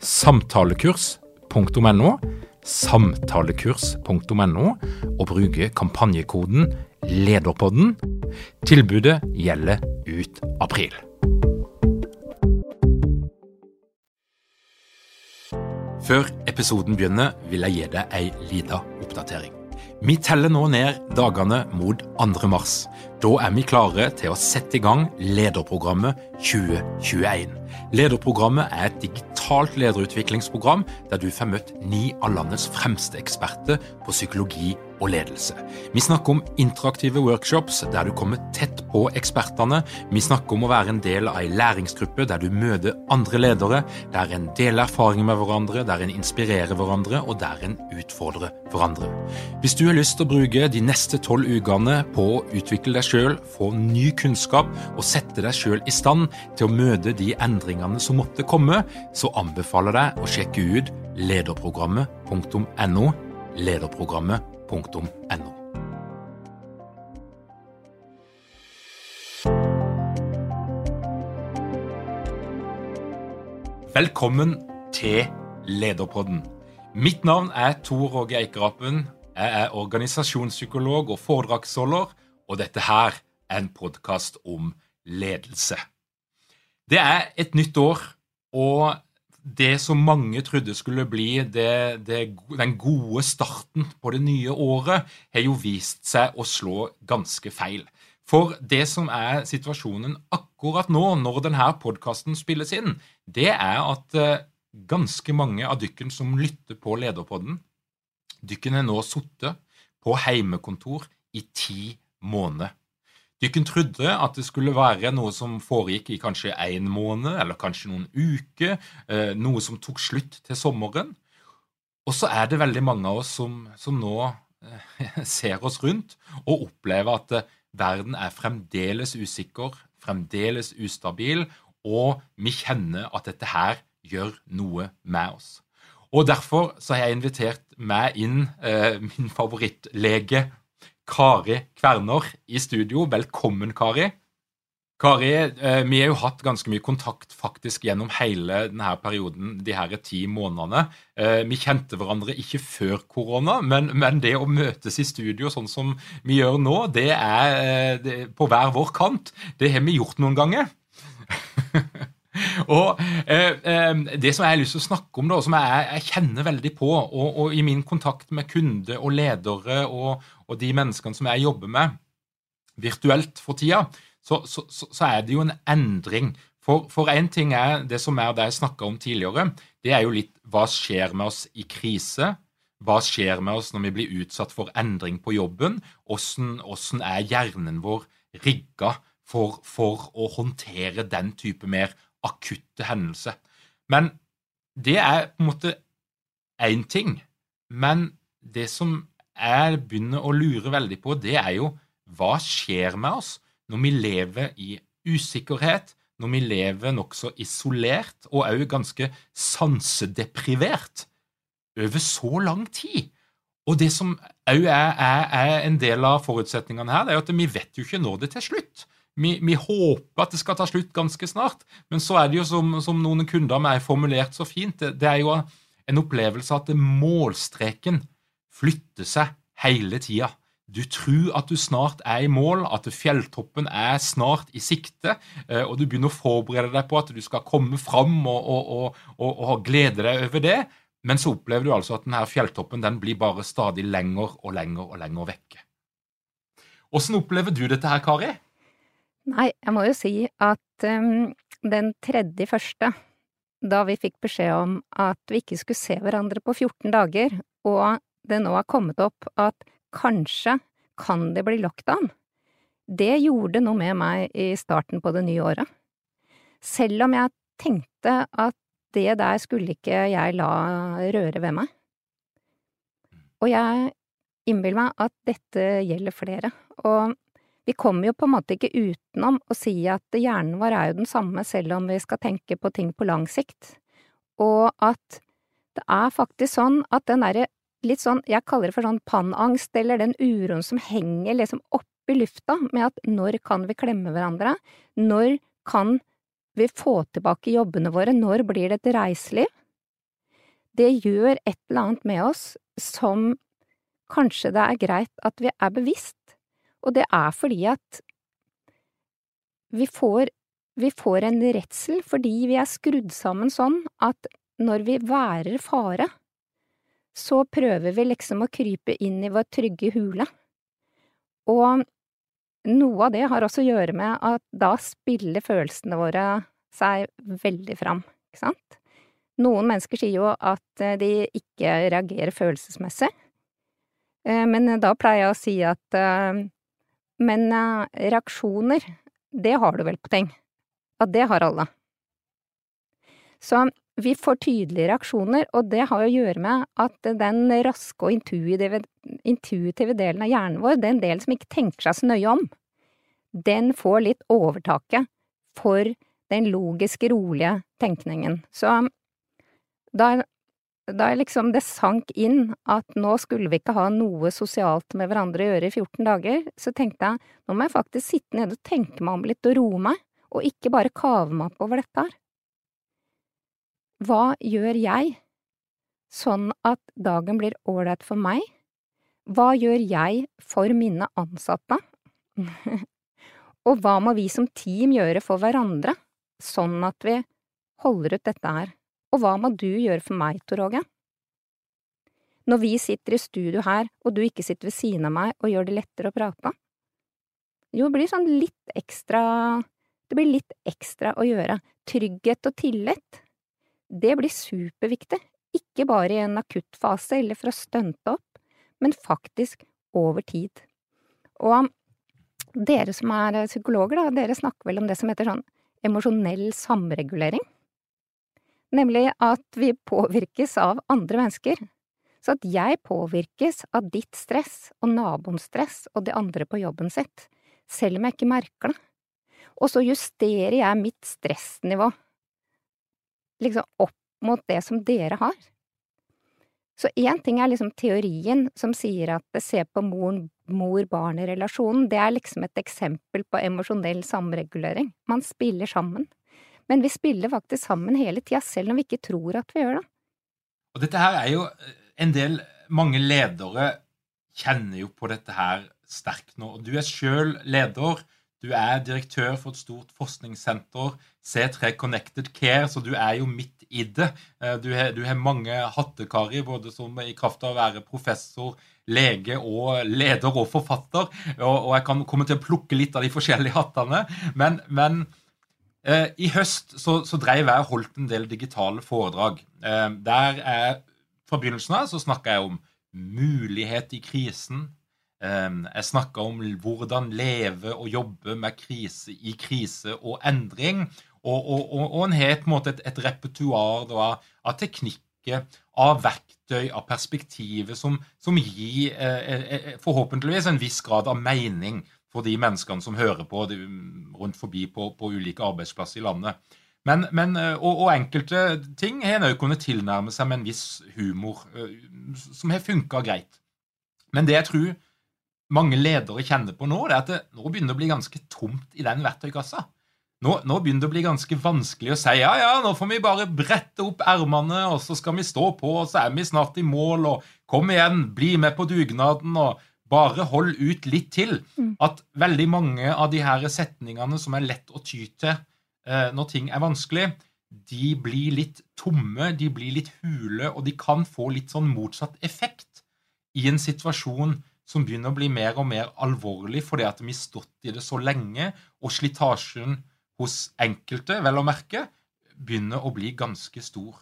samtalekurs.no, samtalekurs.no, og bruke kampanjekoden LEDERPODDEN. Tilbudet gjelder ut april. Før episoden begynner, vil jeg gi deg ei lita oppdatering. Vi teller nå ned dagene mot 2. mars. Da er vi klare til å sette i gang Lederprogrammet 2021. Lederprogrammet er et digitalt lederutviklingsprogram der du får møtt ni av landets fremste eksperter på psykologi og ledelse. Vi snakker om interaktive workshops der du kommer tett på ekspertene. Vi snakker om å være en del av ei læringsgruppe der du møter andre ledere, der en deler erfaringer med hverandre, der en inspirerer hverandre, og der en utfordrer hverandre. Hvis du har lyst til å bruke de neste tolv ukene på å utvikle deg sjøl, få ny kunnskap og sette deg sjøl i stand til å møte de endringene som måtte komme, så anbefaler jeg deg å sjekke ut lederprogrammet.no. Lederprogrammet .no. Velkommen til Lederpodden. Mitt navn er Tor Åge Eikerapen. Jeg er organisasjonspsykolog og foredragsholder, og dette her er en podkast om ledelse. Det er et nytt år, og det som mange trodde skulle bli det, det, den gode starten på det nye året, har jo vist seg å slå ganske feil. For det som er situasjonen akkurat nå, når denne podkasten spilles inn, det er at eh, ganske mange av dykken som lytter på Lederpodden, dykken har nå sittet på heimekontor i ti måneder. Dere trodde at det skulle være noe som foregikk i kanskje en måned eller kanskje noen uker, eh, noe som tok slutt til sommeren. Og så er det veldig mange av oss som, som nå eh, ser oss rundt og opplever at eh, verden er fremdeles usikker, fremdeles ustabil, og vi kjenner at dette her gjør noe med oss. Og Derfor så har jeg invitert meg inn, eh, min favorittlege Kari Kverner i studio. Velkommen, Kari. Kari, eh, vi har jo hatt ganske mye kontakt faktisk gjennom hele denne perioden, de her ti månedene. Eh, vi kjente hverandre ikke før korona, men, men, det å møtes i studio sånn som vi gjør nå, det er eh, på hver vår kant. Det har vi gjort noen ganger. og Det som jeg har lyst til å snakke om, da, som jeg, jeg kjenner veldig på, og, og, i min kontakt med kunder og ledere og, og, de menneskene som jeg jobber med virtuelt for tida, så, så, så er det jo en endring. For én ting er det som er det jeg snakka om tidligere, det er jo litt hva skjer med oss i krise? Hva skjer med oss når vi blir utsatt for endring på jobben? Hvordan, er hjernen vår rigga for, for å håndtere den type mer akutte hendelser? Men det er på en måte én ting. Men det som jeg begynner å lure veldig på, det er jo hva skjer med oss når vi lever i usikkerhet, når vi lever nokså isolert og òg ganske sansedeprivert over så lang tid? Og det som òg er, er, er, en del av forutsetningene her, det er at vi vet jo ikke når det til slutt vi, vi, håper at det skal ta slutt ganske snart, men så er det jo som, som noen kunder med meg formulert så fint, det, det, er jo en opplevelse at målstreken flytter seg hele tida. Du tror at du snart er i mål, at fjelltoppen er snart i sikte, eh, og du begynner å forberede deg på at du skal komme fram og, og, og, og glede deg over det, men så opplever du altså at denne fjelltoppen den blir bare stadig lenger og lenger og lenger vekke. Åssen opplever du dette her, Kari? Nei, jeg må jo si at um, den tredje første, da vi fikk beskjed om at vi ikke skulle se hverandre på 14 dager, og det nå er kommet opp at kanskje kan det bli lockdown, det gjorde noe med meg i starten på det nye året. Selv om jeg tenkte at det der skulle ikke jeg la røre ved meg. Og jeg innbiller meg at dette gjelder flere, og vi kommer jo på en måte ikke utenom å si at hjernen vår er jo den samme selv om vi skal tenke på ting på lang sikt, og at det er faktisk sånn at den derre litt sånn, jeg kaller det for sånn pannangst, eller den uroen som henger liksom oppe i lufta med at når kan vi klemme hverandre, når kan vi få tilbake jobbene våre, når blir det et reiseliv? Det gjør et eller annet med oss som kanskje det er greit at vi er bevisst, og det er fordi at vi får, vi får en redsel fordi vi er skrudd sammen sånn at når vi værer fare, så prøver vi liksom å krype inn i vår trygge hule. Og noe av det har også å gjøre med at da spiller følelsene våre seg veldig fram, ikke sant? Noen mennesker sier jo at de ikke reagerer følelsesmessig, eh, men da pleier jeg å si at eh, men eh, reaksjoner, det har du vel på ting, at det har alle. Så vi får tydelige reaksjoner, og det har å gjøre med at den raske og intuitive, intuitive delen av hjernen vår, den delen som ikke tenker seg så nøye om, den får litt overtaket for den logiske, rolige tenkningen. Så da, da liksom det sank inn at nå skulle vi ikke ha noe sosialt med hverandre å gjøre i 14 dager, så tenkte jeg nå må jeg faktisk sitte nede og tenke meg om litt og roe meg, og ikke bare kave meg opp over dette her. Hva gjør jeg sånn at dagen blir ålreit for meg? Hva gjør jeg for mine ansatte? Og hva må vi som team gjøre for hverandre, sånn at vi holder ut dette her? Og hva må du gjøre for meg, Tor Åge? Når vi sitter i studio her, og du ikke sitter ved siden av meg og gjør det lettere å prate? Jo, det blir sånn litt ekstra… Det blir litt ekstra å gjøre. Trygghet og tillit det blir superviktig, ikke bare i en akutt fase eller for å stunte opp, men faktisk over tid. Og dere som er psykologer, da, dere snakker vel om det som heter sånn emosjonell samregulering? Nemlig at vi påvirkes av andre mennesker. Så at jeg påvirkes av ditt stress og naboens stress og de andre på jobben sitt, selv om jeg ikke merker det. Og så justerer jeg mitt stressnivå liksom opp mot det som dere har. Så én ting er liksom teorien som sier at se på mor-barn-relasjonen, det er liksom et eksempel på emosjonell samregulering. Man spiller sammen. Men vi spiller faktisk sammen hele tida, selv om vi ikke tror at vi gjør det. Og dette her er jo en del Mange ledere kjenner jo på dette her sterkt nå. Og Du er sjøl leder. Du er direktør for et stort forskningssenter, C3 Connected Care, så du er jo midt i det. Eh, du har, mange hattekari, både som i kraft av å være professor, lege og leder og forfatter. Og, jeg kan komme til å plukke litt av de forskjellige hattene. Men, men eh, i høst så, så dreiv jeg og holdt en del digitale foredrag. Eh, der er, Fra begynnelsen av så snakka jeg om mulighet i krisen, jeg snakka om hvordan leve og jobbe med krise i krise og endring. Og, og, og, og en en måte et, et repertoar av, av, teknikker, av verktøy, av perspektiver som, som gir eh, eh, eh, forhåpentligvis en viss grad av mening for de menneskene som hører på de, rundt forbi på, på, ulike arbeidsplasser i landet. Men, men, eh, og, og, enkelte ting har en òg kunnet tilnærme seg med en viss humor, som har funka greit. Men det jeg tror mange ledere kjenner på nå, det er at det nå begynner det å bli ganske tomt i den verktøykassa. Nå, nå, begynner det å bli ganske vanskelig å si ja, ja, nå får vi bare brette opp ermene, og så skal vi stå på, og så er vi snart i mål, og kom igjen, bli med på dugnaden, og bare hold ut litt til. Mm. At veldig mange av de her setningene som er lett å ty til eh, når ting er vanskelig, de blir litt tomme, de blir litt hule, og de kan få litt sånn motsatt effekt i en situasjon som begynner å bli mer og mer alvorlig fordi at vi har stått i det så lenge, og slitasjen hos enkelte, vel å merke, begynner å bli ganske stor.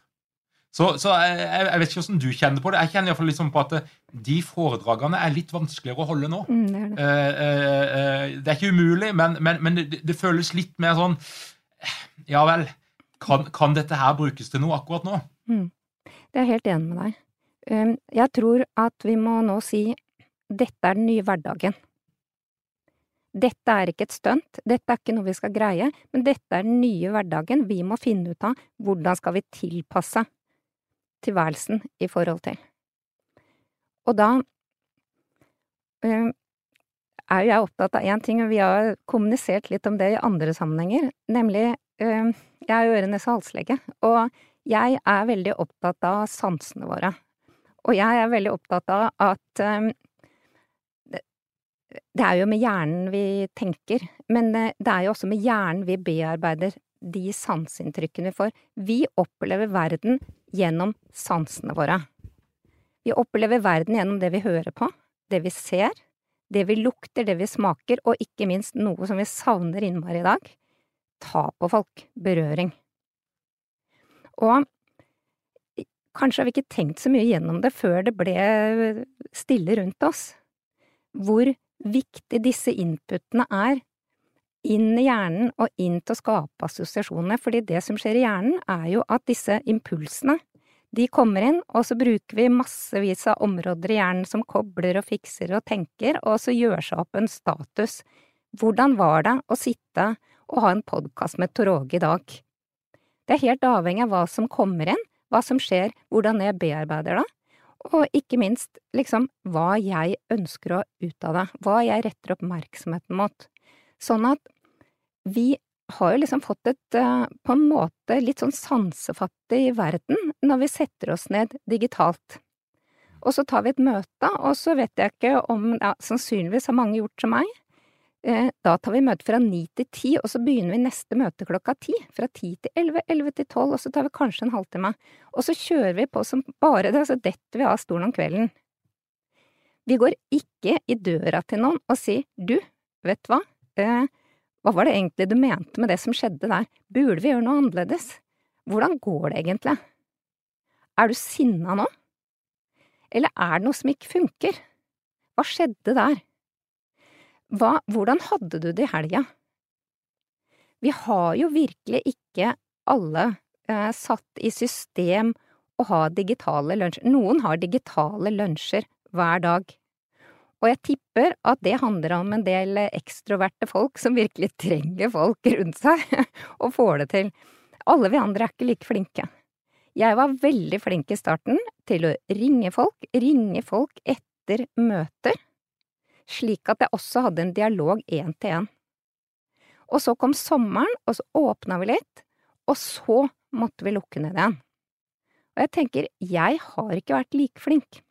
Så, så jeg, jeg, vet ikke hvordan du kjenner på det. Jeg kjenner i hvert fall liksom på at de foredragene er litt vanskeligere å holde nå. Mm, det, er det. Eh, eh, eh, det er ikke umulig, men, men, men det, det, føles litt mer sånn Ja vel, kan, kan, dette her brukes til noe akkurat nå? Mm. Det er jeg helt enig med deg. Um, jeg tror at vi må nå si dette er den nye hverdagen. Dette er ikke et stunt, dette er ikke noe vi skal greie, men dette er den nye hverdagen vi må finne ut av hvordan skal vi tilpasse tilværelsen i forhold til. Og da øh, er jo jeg opptatt av én ting, og vi har kommunisert litt om det i andre sammenhenger, nemlig øh, jeg er jo øre-nese-halslege, og jeg er veldig opptatt av sansene våre. Og jeg er veldig opptatt av at øh, det er jo med hjernen vi tenker, men eh, det er jo også med hjernen vi bearbeider de sanseinntrykkene vi får. Vi opplever verden gjennom sansene våre. Vi opplever verden gjennom det vi hører på, det vi ser, det vi lukter, det vi smaker, og ikke minst noe som vi savner innmari i dag – ta på folk, berøring. Og kanskje har vi ikke tenkt så mye gjennom det før det ble stille rundt oss, hvor viktig disse inputene er inn i hjernen og inn til å skape assosiasjonene, fordi det som skjer i hjernen, er jo at disse impulsene, de kommer inn, og så bruker vi massevis av områder i hjernen som kobler og fikser og tenker, og så gjør seg opp en status. Hvordan var det å sitte og ha en podkast med Torge i dag? Det er helt avhengig av hva som kommer inn, hva som skjer, hvordan jeg bearbeider det, og ikke minst, liksom, hva jeg ønsker å ut av det, hva jeg retter oppmerksomheten mot. Sånn at vi har jo liksom fått et, uh, på en måte, litt sånn sansefattig verden når vi setter oss ned digitalt. Og så tar vi et møte, og så vet jeg ikke om, ja, sannsynligvis har mange gjort som meg, Eh, da tar vi møte fra ni til ti, og så begynner vi neste møte klokka ti. Fra ti til elleve, elleve til tolv, og så tar vi kanskje en halvtime. Og så kjører vi på som bare det, så detter vi av stolen om kvelden. Vi går ikke i døra til noen og sier du, vet du hva, eh, hva var det egentlig du mente med det som skjedde der, burde vi gjøre noe annerledes? Hvordan går det egentlig? Er du sinna nå? Eller er det noe som ikke funker? Hva skjedde der? Hva, hvordan hadde du det i helga? Vi har jo virkelig ikke alle eh, satt i system å ha digitale lunsjer. Noen har digitale lunsjer hver dag. Og jeg tipper at det handler om en del ekstroverte folk som virkelig trenger folk rundt seg, og får det til. Alle vi andre er ikke like flinke. Jeg var veldig flink i starten til å ringe folk, ringe folk etter møter slik at jeg også hadde en dialog én til én. Og så kom sommeren, og så åpna vi litt, og så måtte vi lukke ned igjen. Og jeg tenker, jeg har ikke vært like flink.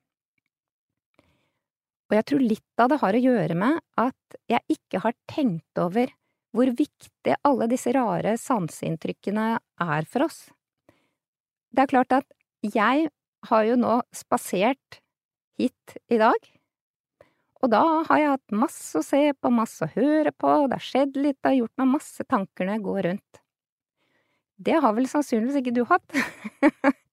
Og jeg tror litt av det har å gjøre med at jeg ikke har tenkt over hvor viktig alle disse rare sanseinntrykkene er for oss. Det er klart at jeg har jo nå spasert hit i dag, og da har jeg hatt masse å se på, masse å høre på, det har skjedd litt, det har gjort meg masse tanker når jeg går rundt. Det har vel sannsynligvis ikke du hatt?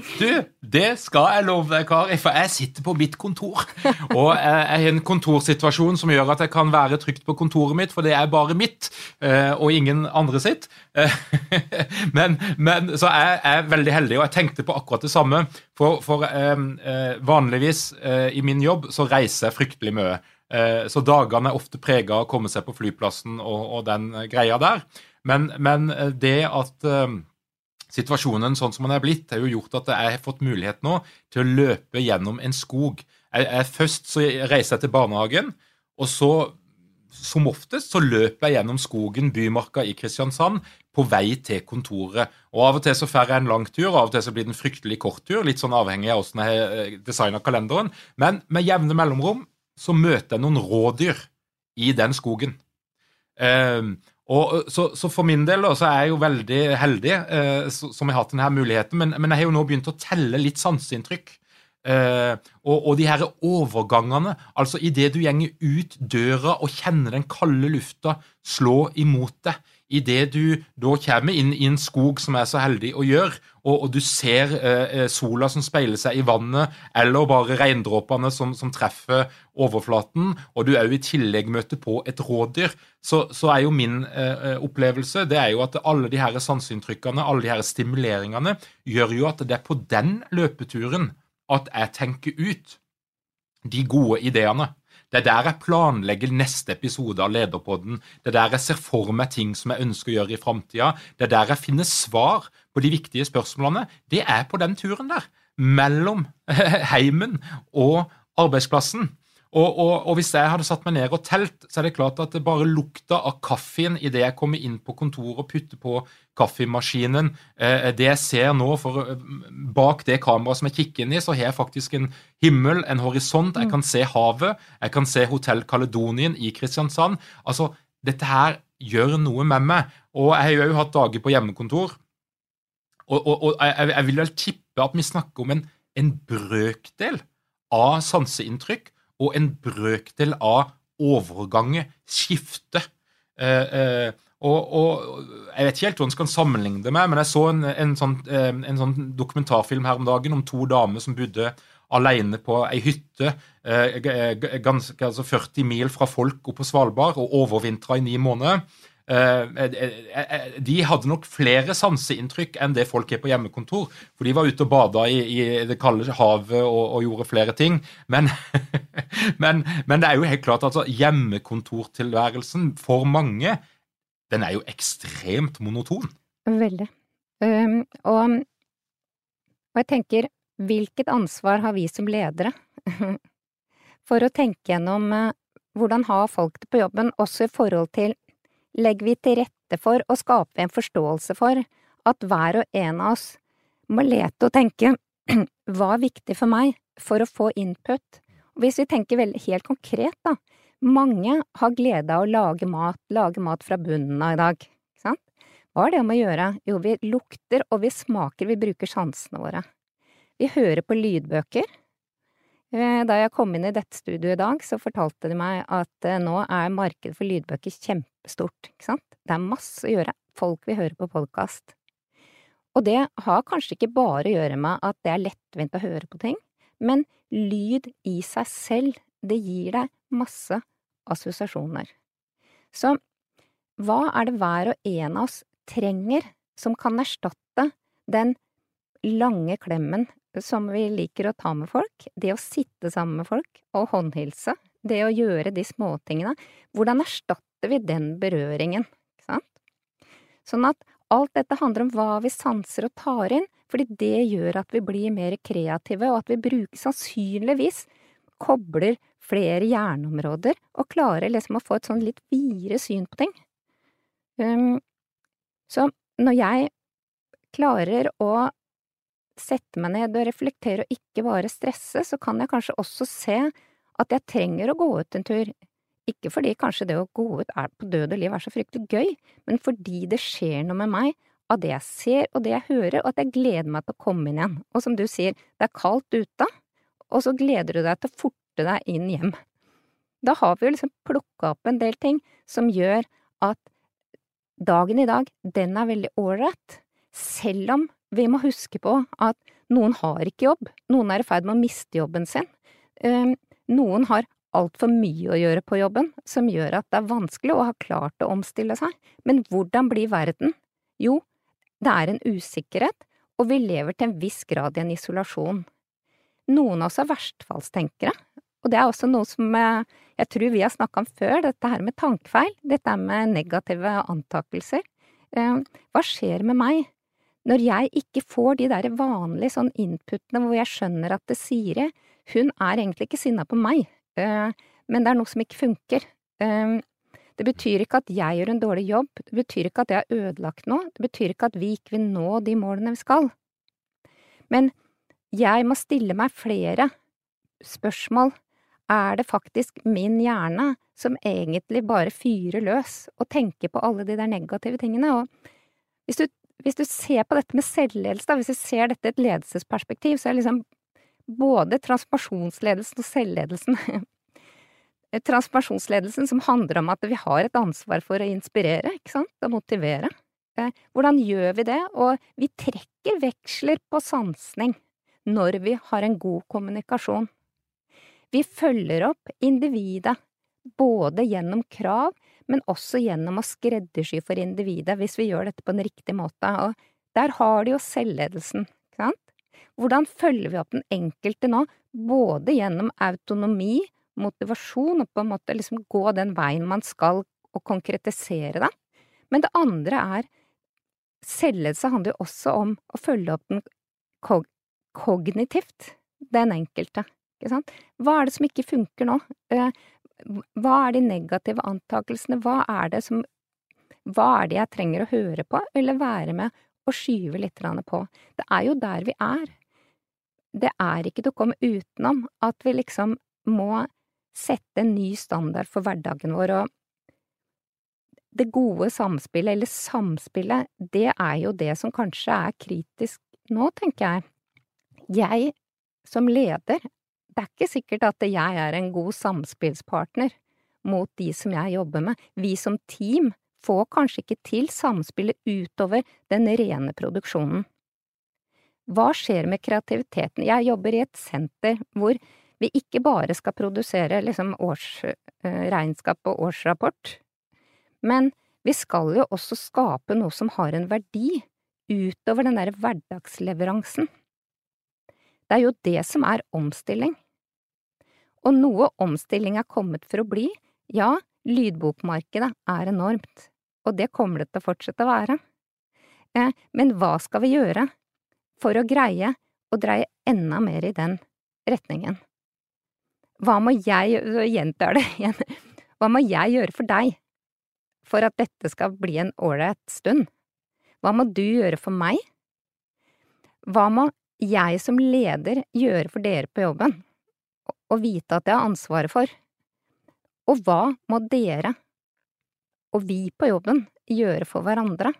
Du, det skal jeg love deg, Kari, for jeg sitter på mitt kontor. Og jeg har en kontorsituasjon som gjør at jeg kan være trygt på kontoret mitt, for det er bare mitt, eh, og ingen andre sitt. Men, men så jeg er veldig heldig, og jeg tenkte på akkurat det samme. For, for eh, eh, vanligvis i min jobb så reiser jeg fryktelig mye. Så dagene er ofte prega av å komme seg på flyplassen og, og den greia der. Men, men det at situasjonen sånn som den er blitt, har jo gjort at jeg har fått mulighet nå til å løpe gjennom en skog. Jeg, jeg, først så reiser jeg til barnehagen, og så, som oftest, så løper jeg gjennom skogen, Bymarka i Kristiansand, på vei til kontoret. Og Av og til så får jeg en lang tur, og av og til så blir det en fryktelig kort tur. Litt sånn avhengig av hvordan jeg har eh, designa kalenderen. Men med jevne mellomrom så møter jeg noen rådyr i den skogen. Um, og, så, så, for min del så er jeg jo veldig heldig eh, som har hatt denne muligheten, men, men, jeg har jo nå begynt å telle litt sanseinntrykk. Eh, og, og, de her overgangene, altså idet du gjenger ut døra og kjenner den kalde lufta slå imot deg, idet du da kommer inn i en skog som er så heldig å gjøre, og, og du ser eh, sola som speiler seg i vannet, eller bare regndråpene som, som, treffer overflaten, og du òg i tillegg møter på et rådyr, så, så er jo min eh, opplevelse det er jo at alle de her sanseinntrykkene, alle de her stimuleringene, gjør jo at det er på den løpeturen at jeg tenker ut de gode ideene. Det er der jeg planlegger neste episode av Lederpodden. Det er der jeg ser for meg ting som jeg ønsker å gjøre i framtida. Det er der jeg finner svar på de viktige spørsmålene. Det er på den turen der. Mellom heimen og arbeidsplassen. Og, og, og, hvis jeg hadde satt meg ned og telt, så er det klart at det bare lukta av kaffen idet jeg kommer inn på kontoret og putter på kaffemaskinen. Eh, det jeg ser nå, for eh, bak det kameraet som jeg kikker inn i, så har jeg faktisk en himmel, en horisont. Jeg kan se havet. Jeg kan se Hotell Caledonien i Kristiansand. Altså, dette her gjør noe med meg. Og jeg har jo hatt dager på hjemmekontor. Og, og jeg, jeg, vil vel tippe at vi snakker om en, en brøkdel av sanseinntrykk og en brøkdel av overganget, skiftet. Eh, eh, og, og, Jeg vet ikke helt hva en skal sammenligne det med, men jeg så en, en, sånn, eh, en, sånn, dokumentarfilm her om dagen om to damer som bodde alene på ei hytte eh, ganske, altså 40 mil fra folk oppe på Svalbard og overvintra i ni måneder. Eh, eh, eh, de hadde nok flere sanseinntrykk enn det folk er på hjemmekontor. For de var ute og bada i, i det kalde havet og, og, gjorde flere ting. Men, men, men, det er jo helt klart at altså, hjemmekontortilværelsen for mange, den er jo ekstremt monoton. Veldig. Um, og, og jeg tenker, hvilket ansvar har vi som ledere for å tenke gjennom hvordan har folk det på jobben, også i forhold til legger vi til rette for å skape en forståelse for at hver og en av oss må lete og tenke hva er viktig for meg for å få input? Hvis vi tenker helt konkret, da, mange har glede av å lage mat, lage mat fra bunnen av i dag, ikke sant? Hva er det om å gjøre? Jo, vi lukter og vi smaker, vi bruker sansene våre. Vi hører på lydbøker, da jeg kom inn i dette studioet i dag, så fortalte de meg at eh, nå er markedet for lydbøker kjempestort, ikke sant? Det er masse å gjøre, folk vil høre på podkast. Og det har kanskje ikke bare å gjøre med at det er lettvint å høre på ting, men lyd i seg selv, det gir deg masse assosiasjoner. Så hva er det hver og en av oss trenger som kan erstatte den lange klemmen som vi liker å ta med folk, det å sitte sammen med folk og håndhilse, det å gjøre de småtingene, hvordan erstatter vi den berøringen, ikke sant? Sånn at alt dette handler om hva vi sanser og tar inn, fordi det gjør at vi blir mer kreative, og at vi bruker sannsynligvis kobler flere hjerneområder og klarer liksom å få et sånn litt videre syn på ting. Um, så når jeg klarer å sette meg ned og reflektere og ikke bare stresse, så kan jeg kanskje også se at jeg trenger å gå ut en tur. Ikke fordi kanskje det å gå ut er på død og liv er så fryktelig gøy, men fordi det skjer noe med meg av det jeg ser og det jeg hører, og at jeg gleder meg til å komme inn igjen. Og som du sier, det er kaldt ute, og så gleder du deg til å forte deg inn hjem. Da har vi jo liksom plukka opp en del ting som gjør at dagen i dag, den er veldig ålreit, selv om vi må huske på at noen har ikke jobb, noen er i ferd med å miste jobben sin, ehm, noen har altfor mye å gjøre på jobben, som gjør at det er vanskelig å ha klart å omstille seg. Men hvordan blir verden? Jo, det er en usikkerhet, og vi lever til en viss grad i en isolasjon. Noen av oss er verstfallstenkere, og det er også noe som eh, jeg tror vi har snakka om før, dette her med tankefeil, dette med negative antakelser. Ehm, hva skjer med meg når jeg ikke får de der vanlige sånn inputene hvor jeg skjønner at det Siri, hun er egentlig ikke sinna på meg, uh, men det er noe som ikke funker. Uh, det betyr ikke at jeg gjør en dårlig jobb, det betyr ikke at jeg har ødelagt noe, det betyr ikke at vi ikke vil nå de målene vi skal. Men jeg må stille meg flere spørsmål. Er det faktisk min hjerne som egentlig bare fyrer løs og tenker på alle de der negative tingene? Og hvis du hvis du ser på dette med selvledelse, da, hvis du ser dette i et ledelsesperspektiv, så er liksom både transformasjonsledelsen og selvledelsen. Transformasjonsledelsen som handler om at vi har et ansvar for å inspirere, ikke sant, og motivere. Eh, hvordan gjør vi det? Og vi trekker veksler på sansning når vi har en god kommunikasjon. Vi følger opp individet, både gjennom krav, men også gjennom å skreddersy for individet, hvis vi gjør dette på en riktig måte. Og der har de jo selvledelsen, ikke sant? Hvordan følger vi opp den enkelte nå, både gjennom autonomi, motivasjon, og på en måte liksom gå den veien man skal, og konkretisere det? Men det andre er Selvledelse handler jo også om å følge opp den kog kognitivt, den enkelte? Hva er det som ikke funker nå? Hva er de negative antakelsene, hva er det som Hva er det jeg trenger å høre på, eller være med og skyve litt på? Det er jo der vi er det er ikke til å komme utenom at vi liksom må sette en ny standard for hverdagen vår, og det gode samspillet, eller samspillet, det er jo det som kanskje er kritisk nå, tenker jeg. Jeg som leder, det er ikke sikkert at jeg er en god samspillspartner mot de som jeg jobber med. Vi som team får kanskje ikke til samspillet utover den rene produksjonen. Hva skjer med kreativiteten? Jeg jobber i et senter hvor vi ikke bare skal produsere liksom årsregnskap eh, og årsrapport, men vi skal jo også skape noe som har en verdi utover den derre hverdagsleveransen. Det er jo det som er omstilling. Og noe omstilling er kommet for å bli, ja, lydbokmarkedet er enormt, og det kommer det til å fortsette å være. Eh, men hva skal vi gjøre for å greie å dreie enda mer i den retningen. Hva må jeg, gjentar det igjen, hva må jeg gjøre for deg for at dette skal bli en ålreit stund? Hva må du gjøre for meg? Hva må jeg som leder gjøre for dere på jobben, og vite at jeg har ansvaret for? Og hva må dere og vi på jobben gjøre for hverandre?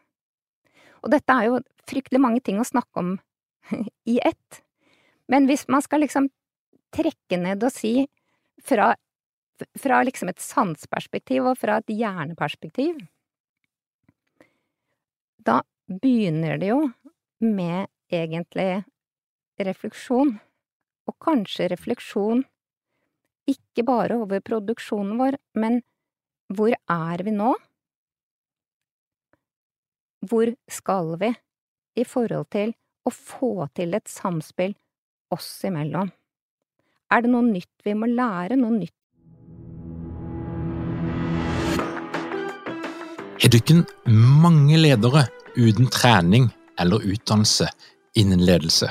Og dette er jo fryktelig mange ting å snakke om i ett. Men hvis man skal liksom trekke ned og si fra, fra liksom et sansperspektiv og fra et hjerneperspektiv, da begynner det jo med egentlig refleksjon, og kanskje refleksjon ikke bare over produksjonen vår, men hvor er vi nå? Hvor skal vi i forhold til å få til et samspill oss imellom. Er det noe nytt vi må lære, noe nytt Har dere mange ledere uten trening eller utdannelse innen ledelse?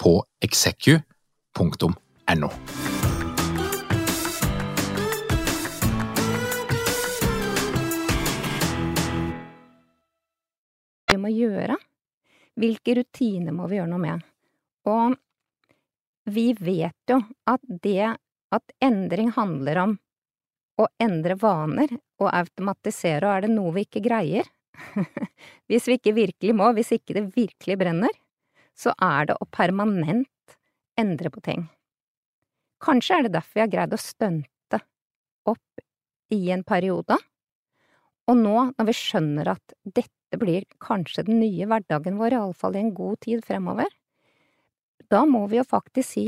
på execu.no. Vi må gjøre hvilke rutiner må vi gjøre noe med? Og vi vet jo at det at endring handler om å endre vaner og automatisere, og er det noe vi ikke greier, hvis vi ikke virkelig må, hvis ikke det virkelig brenner, så er det å permanent endre på ting. Kanskje er det derfor vi har greid å stunte opp i en periode, og nå, når vi skjønner at dette blir kanskje den nye hverdagen vår, iallfall i en god tid fremover, da må vi jo faktisk si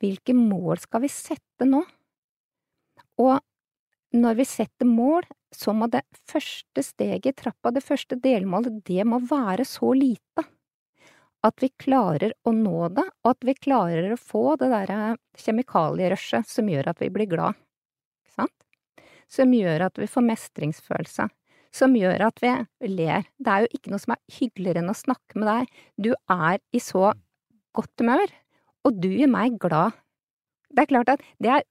hvilke mål skal vi sette nå? Og når vi setter mål, så må det første steget i trappa, det første delmålet, det må være så lite at vi klarer å nå det, og at vi klarer å få det derre kjemikalierushet som gjør at vi blir glad, ikke sant? Som gjør at vi får mestringsfølelse, som gjør at vi ler. Det er jo ikke noe som er hyggeligere enn å snakke med deg. Du er i så godt humør, og du gjør meg glad Det er klart at det er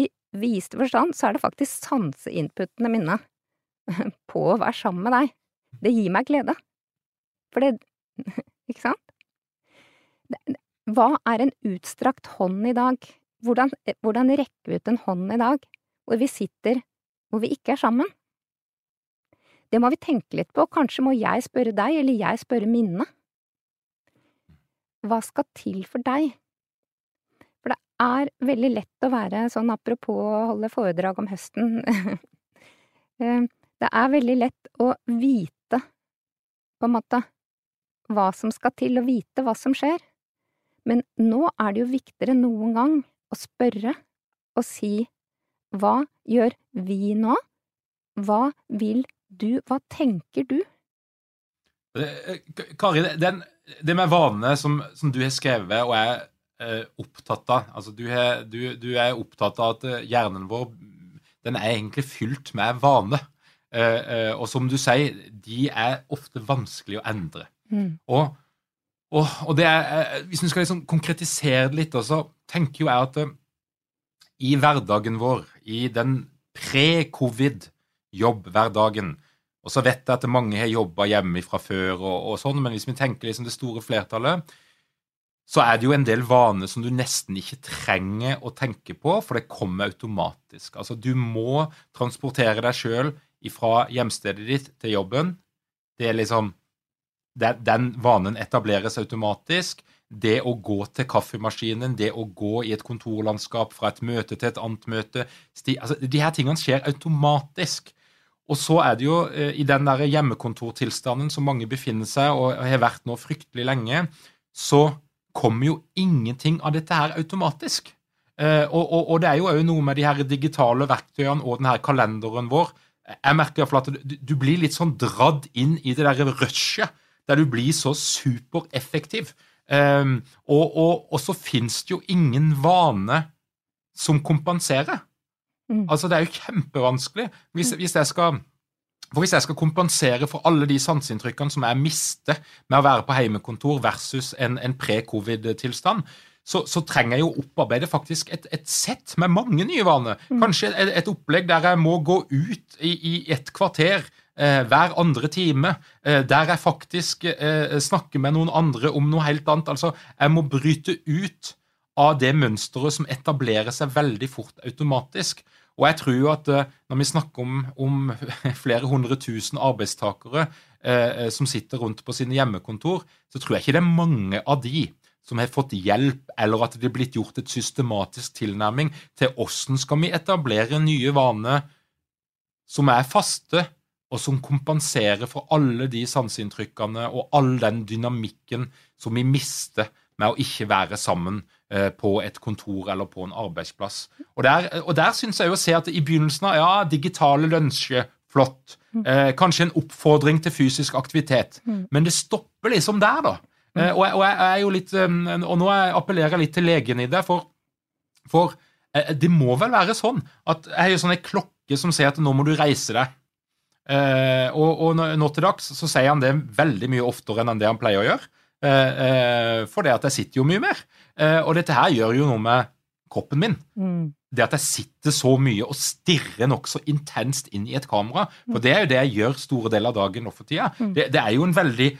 i viste forstand så er det faktisk sanseinputene mine på å være sammen med deg. Det gir meg glede. For det Ikke sant? Hva er en utstrakt hånd i dag? Hvordan, hvordan rekker vi ut en hånd i dag hvor vi sitter hvor vi ikke er sammen? Det må vi tenke litt på, kanskje må jeg spørre deg, eller jeg spørre Minne. Hva skal til for deg? For det er veldig lett å være sånn apropos å holde foredrag om høsten, eh, det er veldig lett å vite, på en måte, hva som skal til, og vite hva som skjer. Men nå er det jo viktigere enn noen gang å spørre og si hva gjør vi nå? Hva vil du, hva tenker du? Eh, Kari, den, det med vanene som, som, du har skrevet og er eh, opptatt av altså du, er, du, du, er opptatt av at eh, hjernen vår den er egentlig fylt med vaner. Eh, eh, og som du sier, de er ofte vanskelig å endre. Mm. Og, og, og, det er, eh, hvis vi skal liksom konkretisere det litt, så tenker jo jeg at i hverdagen vår, i den pre-covid-jobb-hverdagen, og så vet jeg at mange har jobba hjemme fra før, og, og, sånn, men hvis vi tenker liksom det store flertallet, så er det jo en del vaner som du nesten ikke trenger å tenke på, for det kommer automatisk. Altså, du må transportere deg sjøl fra hjemstedet ditt til jobben. Det er liksom det, Den vanen etableres automatisk. Det å gå til kaffemaskinen, det å gå i et kontorlandskap fra et møte til et annet møte altså, De her tingene skjer automatisk. Og så er det jo eh, i den der hjemmekontortilstanden som mange befinner seg og har vært nå fryktelig lenge, så kommer jo ingenting av dette her automatisk. Eh, og, og, og det er jo òg noe med de her digitale verktøyene og den her kalenderen vår. Jeg merker iallfall at du, du, blir litt sånn dradd inn i det der rushet, der du blir så supereffektiv. Um, og, og, og, så fins det jo ingen vane som kompenserer. Mm. Altså, det er jo kjempevanskelig. Hvis, hvis, jeg skal, hvis jeg skal kompensere for alle de sanseinntrykkene som jeg mister med å være på heimekontor versus en, en pre-covid-tilstand, så, så, trenger jeg jo opparbeide faktisk et, et sett med mange nye vaner. Mm. Kanskje et, et, opplegg der jeg må gå ut i, i et kvarter hver andre time, eh, der jeg faktisk eh, snakker med noen andre om noe helt annet. Altså, jeg må bryte ut av det mønsteret som etablerer seg veldig fort automatisk. Og jeg tror jo at eh, når vi snakker om, om flere hundre tusen arbeidstakere eh, som sitter rundt på sine hjemmekontor, så tror jeg ikke det er mange av de som har fått hjelp, eller at det er blitt gjort et systematisk tilnærming til hvordan skal vi etablere nye vaner som er faste, og som kompenserer for alle de sanseinntrykkene og all den dynamikken som vi mister med å ikke være sammen Eh, på et kontor eller på en arbeidsplass. Og Der, og der syns jeg jo å se at i begynnelsen av ja, digitale lunsjer, flott. Mm. Eh, kanskje en oppfordring til fysisk aktivitet. Mm. Men det stopper liksom der, da. Mm. Eh, og, jeg, og, jeg, er jo litt, um, og nå appellerer jeg litt til legen i det, for, for eh, det må vel være sånn at jeg har jo sånn en klokke som sier at nå må du reise deg. Eh, og, og nå til dags så sier han det veldig mye oftere enn det han pleier å gjøre. Eh, eh, for det at jeg sitter jo mye mer. Eh, og dette her gjør jo noe med kroppen min. Mm. Det at jeg sitter så mye og stirrer nokså intenst inn i et kamera. For mm. det er jo det jeg gjør store deler av dagen nå for tida. Mm. Det, det, er jo en veldig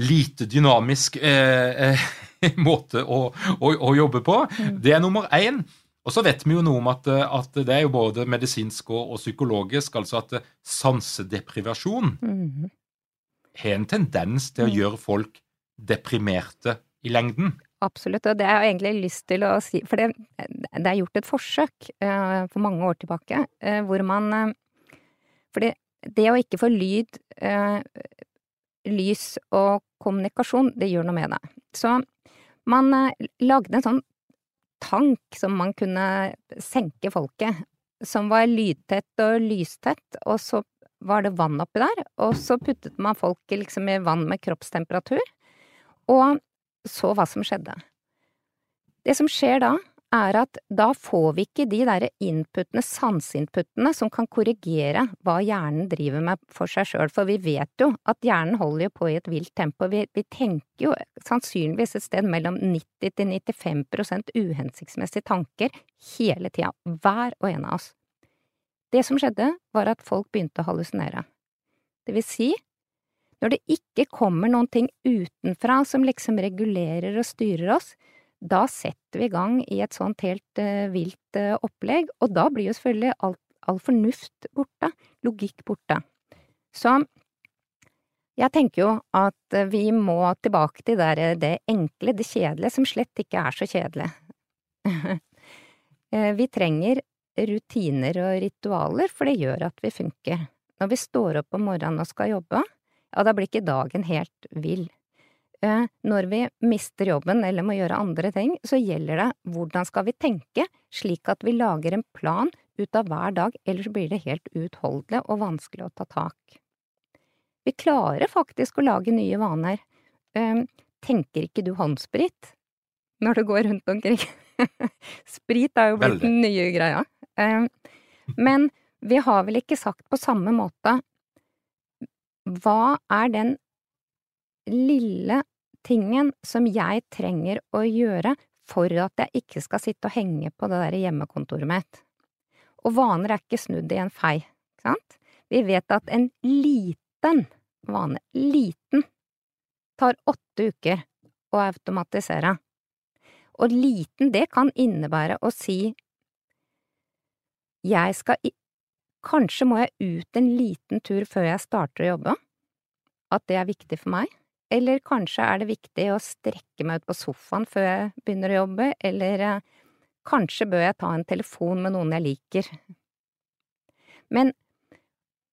lite dynamisk eh, måte å, å, å, jobbe på. Mm. Det er nummer én. Og så vet vi jo noe om at, at det er jo både medisinsk og, og psykologisk, altså at sansedeprivasjon mm. har en tendens til å mm. gjøre folk deprimerte i lengden. Absolutt, og det har jeg egentlig lyst til å si, for det, det er gjort et forsøk uh, for mange år tilbake uh, hvor man uh, For det, det, å ikke få lyd, lys og kommunikasjon, det gjør noe med deg. Så man lagde en sånn tank som man kunne senke folket, som var lydtett og lystett, og så var det vann oppi der, og så puttet man folket liksom i vann med kroppstemperatur og så hva som skjedde. Det som skjer da, er at da får vi ikke de derre inputene, sanseinputene, som kan korrigere hva hjernen driver med for seg sjøl, for vi vet jo at hjernen holder jo på i et vilt tempo, vi, vi tenker jo sannsynligvis et sted mellom 90 til 95% uhensiktsmessige tanker hele tida, hver og en av oss. Det som skjedde, var at folk begynte å hallusinere. Det vil si, når det ikke kommer noen ting utenfra som liksom regulerer og styrer oss, da setter vi i gang i et sånt helt uh, vilt uh, opplegg, og da blir jo selvfølgelig all, all fornuft borte, logikk borte. Så jeg tenker jo at uh, vi må tilbake til der, det enkle, det kjedelige, som slett ikke er så kjedelig. vi trenger rutiner og ritualer, for det gjør at vi funker. Når vi står opp om morgenen og skal jobbe, ja, da blir ikke dagen helt vill. Eh, når vi mister jobben eller må gjøre andre ting, så gjelder det hvordan skal vi tenke slik at vi lager en plan ut av hver dag, ellers blir det helt uutholdelig og vanskelig å ta tak. Vi klarer faktisk å lage nye vaner. Eh, tenker ikke du håndsprit når du går rundt omkring? Sprit er jo blitt den nye greia. Eh, men vi har vel ikke sagt på samme måte hva er den lille tingen som jeg trenger å gjøre for at jeg ikke skal sitte og henge på det der hjemmekontoret mitt. Og vaner er ikke snudd i en fei, ikke sant? Vi vet at en liten vane, liten, tar åtte uker å automatisere. Og liten, det kan innebære å si jeg skal i… Kanskje må jeg ut en liten tur før jeg starter å jobbe? At det er viktig for meg? Eller kanskje er det viktig å strekke meg ut på sofaen før jeg begynner å jobbe, eller eh, kanskje bør jeg ta en telefon med noen jeg liker. Men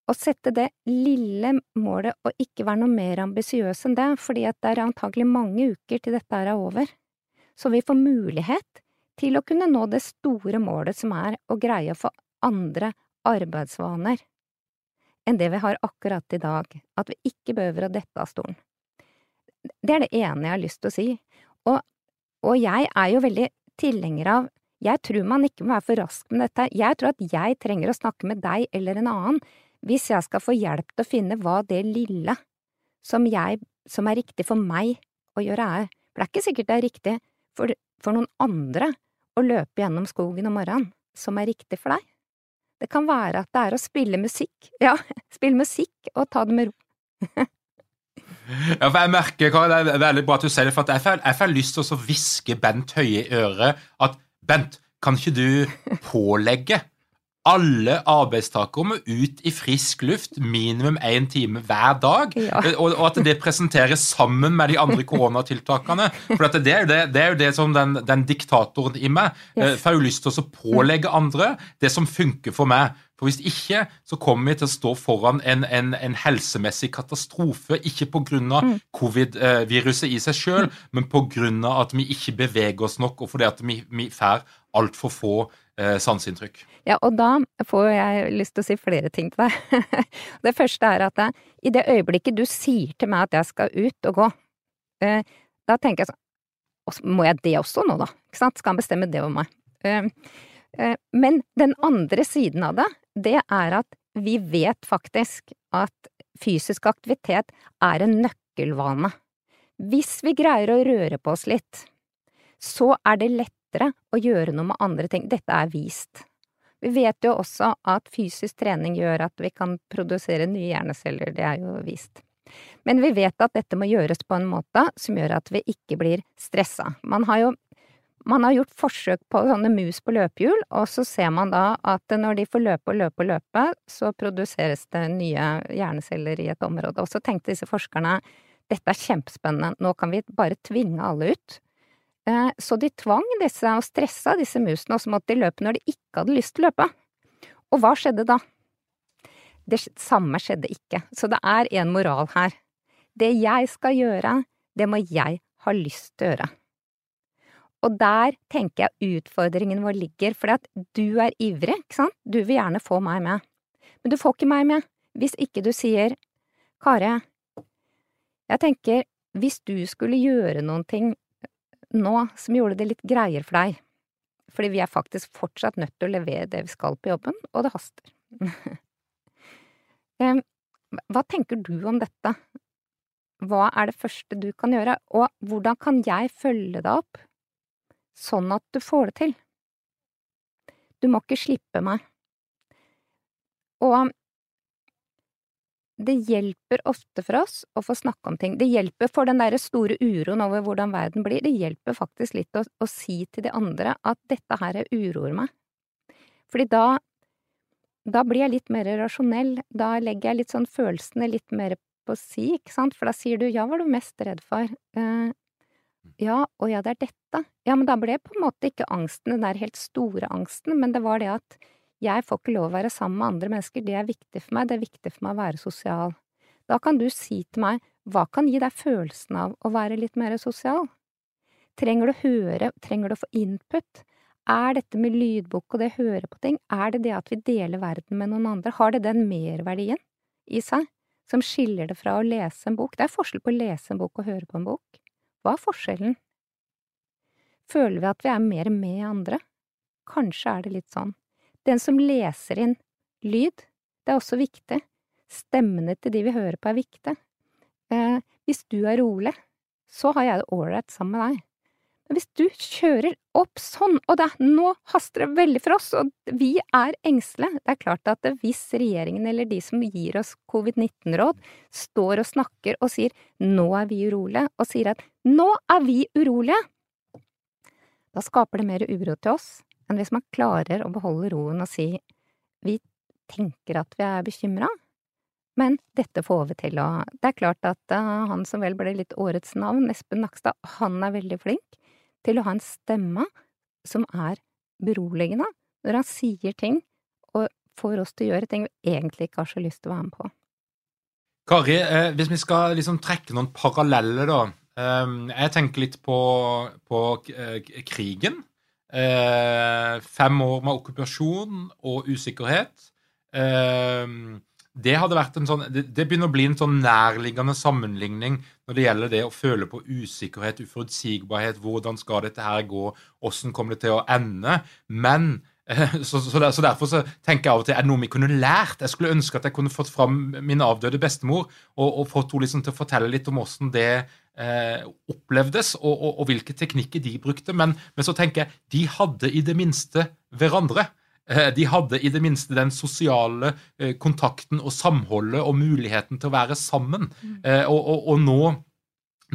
å sette det lille målet og ikke være noe mer ambisiøs enn det, fordi at det er antagelig mange uker til dette er over, så vi får mulighet til å kunne nå det store målet som er å greie å få andre arbeidsvaner enn det vi har akkurat i dag, at vi ikke behøver å dette av stolen. Det er det ene jeg har lyst til å si. Og, og jeg er jo veldig tilhenger av Jeg tror man ikke må være for rask med dette. Jeg tror at jeg trenger å snakke med deg eller en annen hvis jeg skal få hjelp til å finne hva det lille som, jeg, som er riktig for meg å gjøre er. For det er ikke sikkert det er riktig for, for noen andre å løpe gjennom skogen om morgenen som er riktig for deg. Det kan være at det er å spille musikk, ja, spille musikk og ta det med ro. Ja, for jeg merker, Kari, Det er veldig bra at du sier det, for jeg får, jeg får lyst til å hviske Bent Høie i øret at Bent, kan ikke du pålegge alle arbeidstakere må ut i frisk luft minimum én time hver dag, ja. og, og, at det presenteres sammen med de andre koronatiltakene. For det er, det, det, er jo det som den, den diktatoren i meg yes. får jo lyst til å pålegge andre det som funker for meg. For Hvis ikke så kommer vi til å stå foran en, en, en helsemessig katastrofe. Ikke pga. Mm. covid-viruset i seg sjøl, men pga. at vi ikke beveger oss nok, og fordi at vi, vi får altfor få eh, sanseinntrykk. Ja, og da får jeg lyst til å si flere ting til deg. det første er at jeg, i det øyeblikket du sier til meg at jeg skal ut og gå, eh, da tenker jeg sånn Må jeg det også nå, da? Ikke sant? Skal han bestemme det over meg? Eh, eh, men den andre siden av det, det er at vi vet faktisk at fysisk aktivitet er en nøkkelvane. Hvis vi greier å røre på oss litt, så er det lettere å gjøre noe med andre ting. Dette er vist. Vi vet jo også at fysisk trening gjør at vi kan produsere nye hjerneceller, det er jo vist. Men vi vet at dette må gjøres på en måte som gjør at vi ikke blir stressa. Man har jo man har gjort forsøk på sånne mus på løpehjul, og så ser man da at når de får løpe og løpe og løpe, så produseres det nye hjerneceller i et område. Og så tenkte disse forskerne dette er kjempespennende, nå kan vi bare tvinge alle ut. Eh, så de tvang disse og stressa disse musene, og så måtte de løpe når de ikke hadde lyst til å løpe. Og hva skjedde da? Det samme skjedde ikke, så det er en moral her. Det jeg skal gjøre, det må jeg ha lyst til å gjøre. Og der tenker jeg utfordringen vår ligger, fordi du er ivrig, ikke sant, du vil gjerne få meg med, men du får ikke meg med hvis ikke du sier Kare, jeg tenker hvis du skulle gjøre noen ting nå som gjorde det litt greier for deg, fordi vi er faktisk fortsatt nødt til å levere det vi skal på jobben, og det haster. Hva tenker du om dette? Hva er det første du kan gjøre, og hvordan kan jeg følge deg opp sånn at du får det til? Du må ikke slippe meg. Og det hjelper ofte for oss å få snakke om ting. Det hjelper for den derre store uroen over hvordan verden blir. Det hjelper faktisk litt å, å, si til de andre at dette her uroer meg. Fordi da, da blir jeg litt mer rasjonell. Da legger jeg litt sånn følelsene litt mer på si, ikke sant, for da sier du ja, hva var du mest redd for? Uh, ja, å ja, det er dette. Ja, men da ble på en måte ikke angsten den der helt store angsten, men det var det at jeg får ikke lov å være sammen med andre mennesker, det er viktig for meg, det er viktig for meg å være sosial. Da kan du si til meg, hva kan gi deg følelsen av å være litt mer sosial? Trenger du å høre, trenger du å få input? Er dette med lydbok og det å høre på ting, er det det at vi deler verden med noen andre, har det den merverdien i seg som skiller det fra å lese en bok? Det er forskjell på å lese en bok og høre på en bok. Hva er forskjellen? Føler vi at vi er mer med andre? Kanskje er det litt sånn. Den som leser inn lyd, det er også viktig. Stemmene til de vi hører på er viktig. Eh, hvis du er rolig, så har jeg det ålreit sammen med deg. Hvis du kjører opp sånn, og det, nå haster det veldig for oss, og vi er engstelige, det er klart at hvis regjeringen eller de som gir oss covid-19-råd, står og snakker og sier nå er vi urolige, og sier at nå er vi urolige, da skaper det mer uro til oss, enn hvis man klarer å beholde roen og si vi tenker at vi er bekymra, men dette får vi til, og det er klart at uh, han som vel ble litt årets navn, Espen Nakstad, han er veldig flink til å ha en stemme som er beroligende når han sier ting og får oss til å gjøre ting vi egentlig ikke har så lyst til å være med på. Kari, eh, hvis vi skal liksom trekke noen paralleller, da. Eh, jeg tenker litt på, på eh, krigen Eh, fem år med okkupasjon og usikkerhet. Eh, det hadde vært en sånn, det, det, begynner å bli en sånn nærliggende sammenligning når det gjelder det å føle på usikkerhet, uforutsigbarhet. Hvordan skal dette her gå? Hvordan kommer det til å ende? Men så, så, så, Derfor så tenker jeg av og til er det noe vi kunne lært. Jeg skulle ønske at jeg kunne fått fram min avdøde bestemor og, og fått henne liksom til å fortelle litt om hvordan det eh, opplevdes, og, og, og, hvilke teknikker de brukte. Men, men, så tenker jeg de hadde i det minste hverandre. Eh, de hadde i det minste den sosiale eh, kontakten og samholdet og muligheten til å være sammen. Mm. Og, og, og nå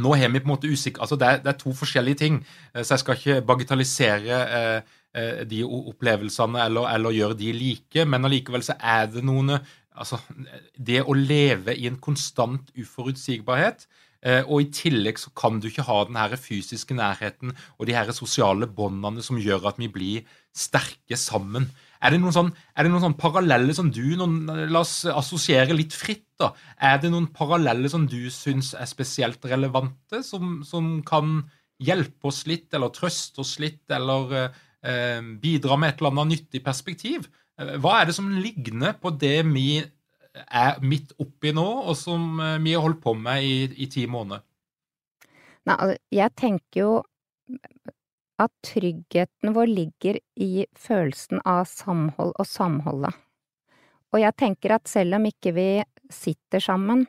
nå har vi på en måte usikker, altså det er, det er, to forskjellige ting, eh, så jeg skal ikke bagatellisere eh, Eh, de opplevelsene eller, eller gjøre de like, men allikevel så er det noen Altså, det å leve i en konstant uforutsigbarhet eh, og i tillegg så kan du ikke ha den her fysiske nærheten og de her sosiale båndene som gjør at vi blir sterke sammen. Er det noen, sånn, noen sånn paralleller som du noen, La oss assosiere litt fritt. da. Er det noen paralleller som du syns er spesielt relevante, som, som kan hjelpe oss litt, eller trøste oss litt, eller Eh, bidra med et eller annet nyttig perspektiv. Eh, hva er det som ligner på det vi er midt oppi nå, og som eh, vi har holdt på med i, i ti måneder? Nei, altså, jeg tenker jo at tryggheten vår ligger i følelsen av samhold og samholdet. Og jeg tenker at selv om ikke vi sitter sammen,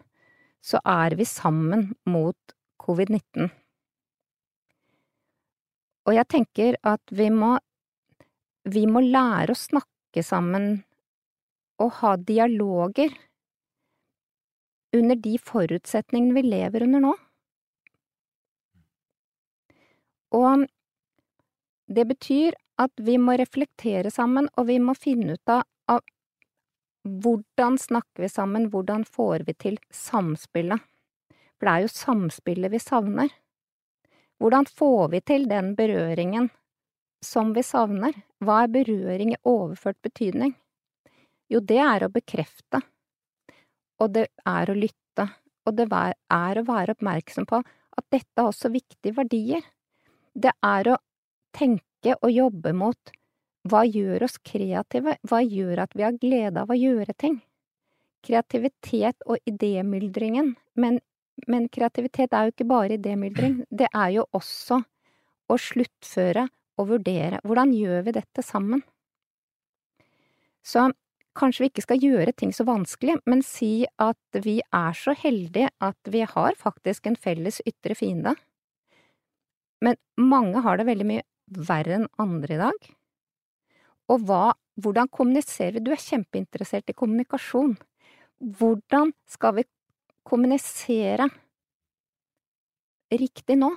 så er vi sammen mot covid-19. Og jeg tenker at vi må, vi må lære å snakke sammen og ha dialoger under de forutsetningene vi lever under nå. Og det betyr at vi må reflektere sammen, og vi må finne ut av, av hvordan snakker vi sammen, hvordan får vi til samspillet? For det er jo samspillet vi savner. Hvordan får vi til den berøringen som vi savner? Hva er berøring i overført betydning? Jo, det er å bekrefte, og det er å lytte, og det er å være oppmerksom på at dette er også viktige verdier. Det er å tenke og jobbe mot hva gjør oss kreative, hva gjør at vi har glede av å gjøre ting? Kreativitet og idémyldringen, men men kreativitet er jo ikke bare idémyldring, det er jo også å sluttføre og vurdere hvordan gjør vi dette sammen? Så kanskje vi ikke skal gjøre ting så vanskelig, men si at vi er så heldige at vi har faktisk en felles ytre fiende. Men mange har det veldig mye verre enn andre i dag. Og hva, hvordan kommuniserer vi? Du er kjempeinteressert i kommunikasjon. Hvordan skal vi kommunisere riktig nå?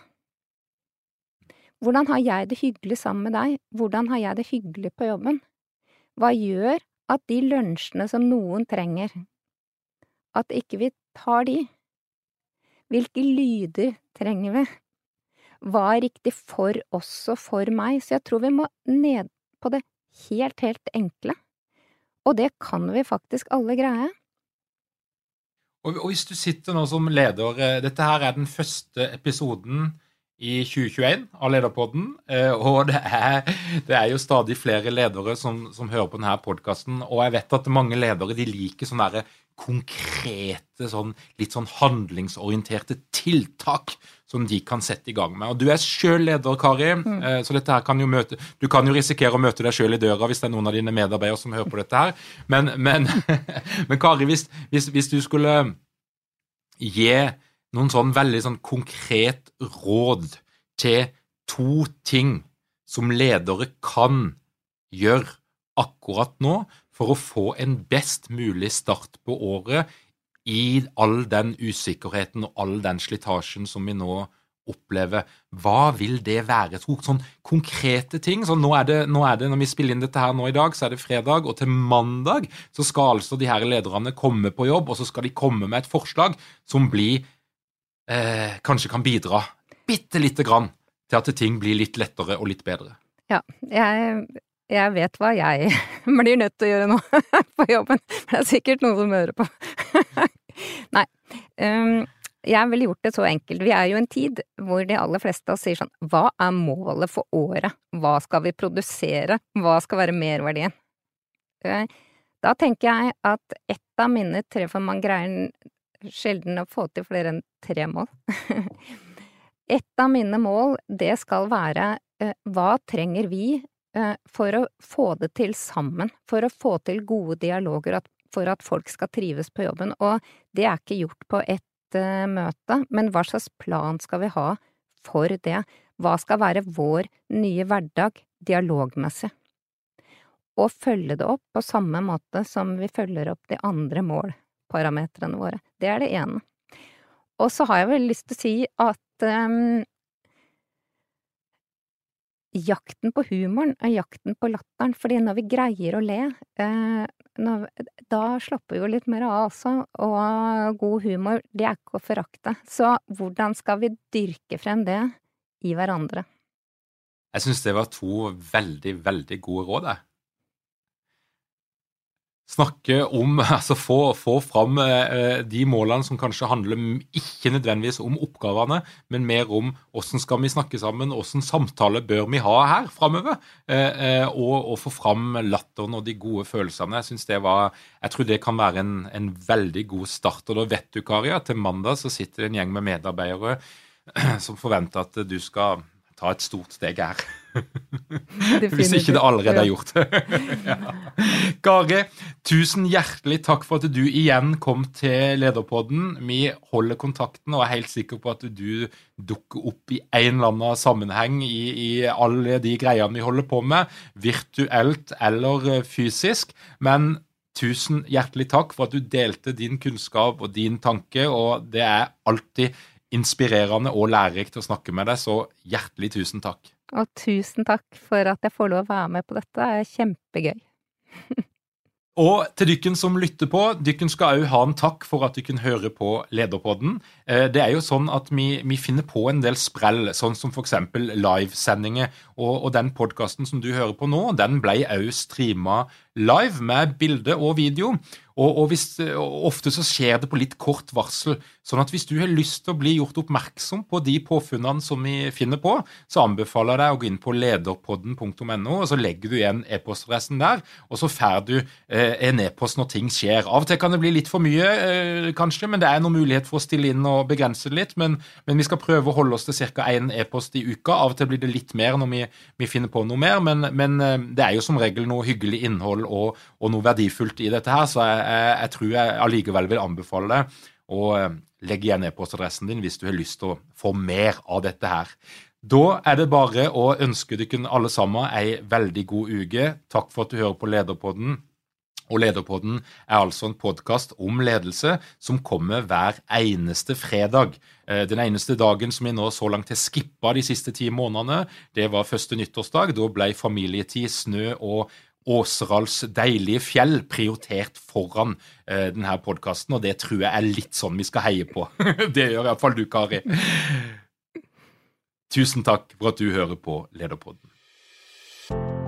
Hvordan har jeg det hyggelig sammen med deg? Hvordan har jeg det hyggelig på jobben? Hva gjør at de lunsjene som noen trenger, at ikke vi tar de? Hvilke lyder trenger vi? Hva er riktig for oss og for meg? Så jeg tror vi må ned på det helt, helt enkle. Og det kan vi faktisk alle greie. Og, hvis du sitter nå som leder eh, Dette her er den første episoden i 2021 av Lederpodden. Eh, og det er, det er, jo stadig flere ledere som, som hører på denne podkasten. Og jeg vet at mange ledere de liker sånne konkrete, sånn, litt sånn handlingsorienterte tiltak som de kan sette i gang med. Og Du er sjøl leder, Kari, mm. Eh, så dette her kan jo møte, du kan jo risikere å møte deg sjøl i døra hvis det er noen av dine medarbeidere som hører på dette her. Men, men, men Kari, hvis, hvis, hvis du skulle gi noen sånn veldig sånn konkret råd til to ting som ledere kan gjøre akkurat nå for å få en best mulig start på året i all den usikkerheten og all den slitasjen som vi nå opplever. Hva vil det være? To sånn konkrete ting. Så nå er, det, nå er det, Når vi spiller inn dette her nå i dag, så er det fredag, og til mandag så skal altså de her lederne komme på jobb, og så skal de komme med et forslag som blir eh, kanskje kan bidra bitte lite grann til at ting blir litt lettere og litt bedre. Ja, jeg, jeg vet hva jeg blir nødt til å gjøre nå på jobben. Det er sikkert noen som hører på. Nei. Um, jeg ville gjort det så enkelt. Vi er jo en tid hvor de aller fleste av oss sier sånn Hva er målet for året? Hva skal vi produsere? Hva skal være merverdien? Eh, da tenker jeg at et av mine tre For man greier sjelden å få til flere enn tre mål. Et av mine mål, det skal være eh, hva trenger vi eh, for å få det til sammen, for å få til gode dialoger, for at folk skal trives på jobben, og det er ikke gjort på ett eh, møte, men hva slags plan skal vi ha for det? Hva skal være vår nye hverdag dialogmessig? Og følge det opp på samme måte som vi følger opp de andre mål parametrene våre. Det er det ene. Og så har jeg vel lyst til å si at um, jakten på humoren er jakten på latteren, fordi når vi greier å le, uh, når, da slapper vi jo litt mer av også, og god humor, det er ikke å forakte. Så hvordan skal vi dyrke frem det i hverandre? Jeg syns det var to veldig, veldig gode råd, jeg snakke om Altså få, få fram eh, de målene som kanskje handler ikke nødvendigvis om oppgavene, men mer om hvordan skal vi snakke sammen, hvordan samtale bør vi ha her framover, eh, eh, og, og, få fram latteren og de gode følelsene. Jeg det var, jeg tror det kan være en, en veldig god start. Og da vet du, Kari, at til mandag så sitter det en gjeng med medarbeidere som forventer at du skal ta et stort steg her. Hvis ikke det allerede er gjort. ja. Kari, tusen hjertelig takk for at du igjen kom til Lederpodden. Vi holder kontakten og er helt sikker på at du dukker opp i en eller annen sammenheng i, i alle de greiene vi holder på med, virtuelt eller fysisk. Men tusen hjertelig takk for at du delte din kunnskap og din tanke, og det er alltid inspirerende og lærerikt å snakke med deg, så hjertelig tusen takk. Og tusen takk for at jeg får lov å være med på dette, det er kjempegøy. Og til dykken som lytter på, dykken skal òg ha en takk for at du hører høre på Lederpodden. Eh, det er jo sånn at vi, vi finner på en del sprell, sånn som f.eks. livesendinger. Og, og den podkasten som du hører på nå, den ble òg streama live med bilde og video. Og, og, hvis, ofte så skjer det på litt kort varsel. Sånn at hvis du har lyst til å bli gjort oppmerksom på de påfunnene som vi finner på, så anbefaler jeg deg å gå inn på lederpodden.no, og så legger du igjen e-postadressen der, og så får du eh, en e-post når ting skjer. Av og til kan det bli litt for mye, eh, kanskje, men det er noen mulighet for å stille inn og begrense det litt. Men, men vi skal prøve å holde oss til ca. én e-post i uka. Av og til blir det litt mer når vi, vi finner på noe mer, men, men, eh, det er jo som regel noe hyggelig innhold og, og noe verdifullt i dette her, så jeg, jeg, jeg tror jeg allikevel vil anbefale deg å eh, legge igjen e-postadressen din hvis du har lyst til å få mer av dette her. Da er det bare å ønske dere alle sammen ei veldig god uke. Takk for at du hører på Lederpodden. Og Lederpodden er altså en podkast om ledelse som kommer hver eneste fredag. Eh, den eneste dagen som vi nå så langt har skippa de siste ti månedene, det var første nyttårsdag. Da ble familietid, snø og Åserals deilige fjell prioritert foran eh, denne podkasten, og det tror jeg er litt sånn vi skal heie på. det gjør iallfall du, Kari. Tusen takk for at du hører på Lederpodden.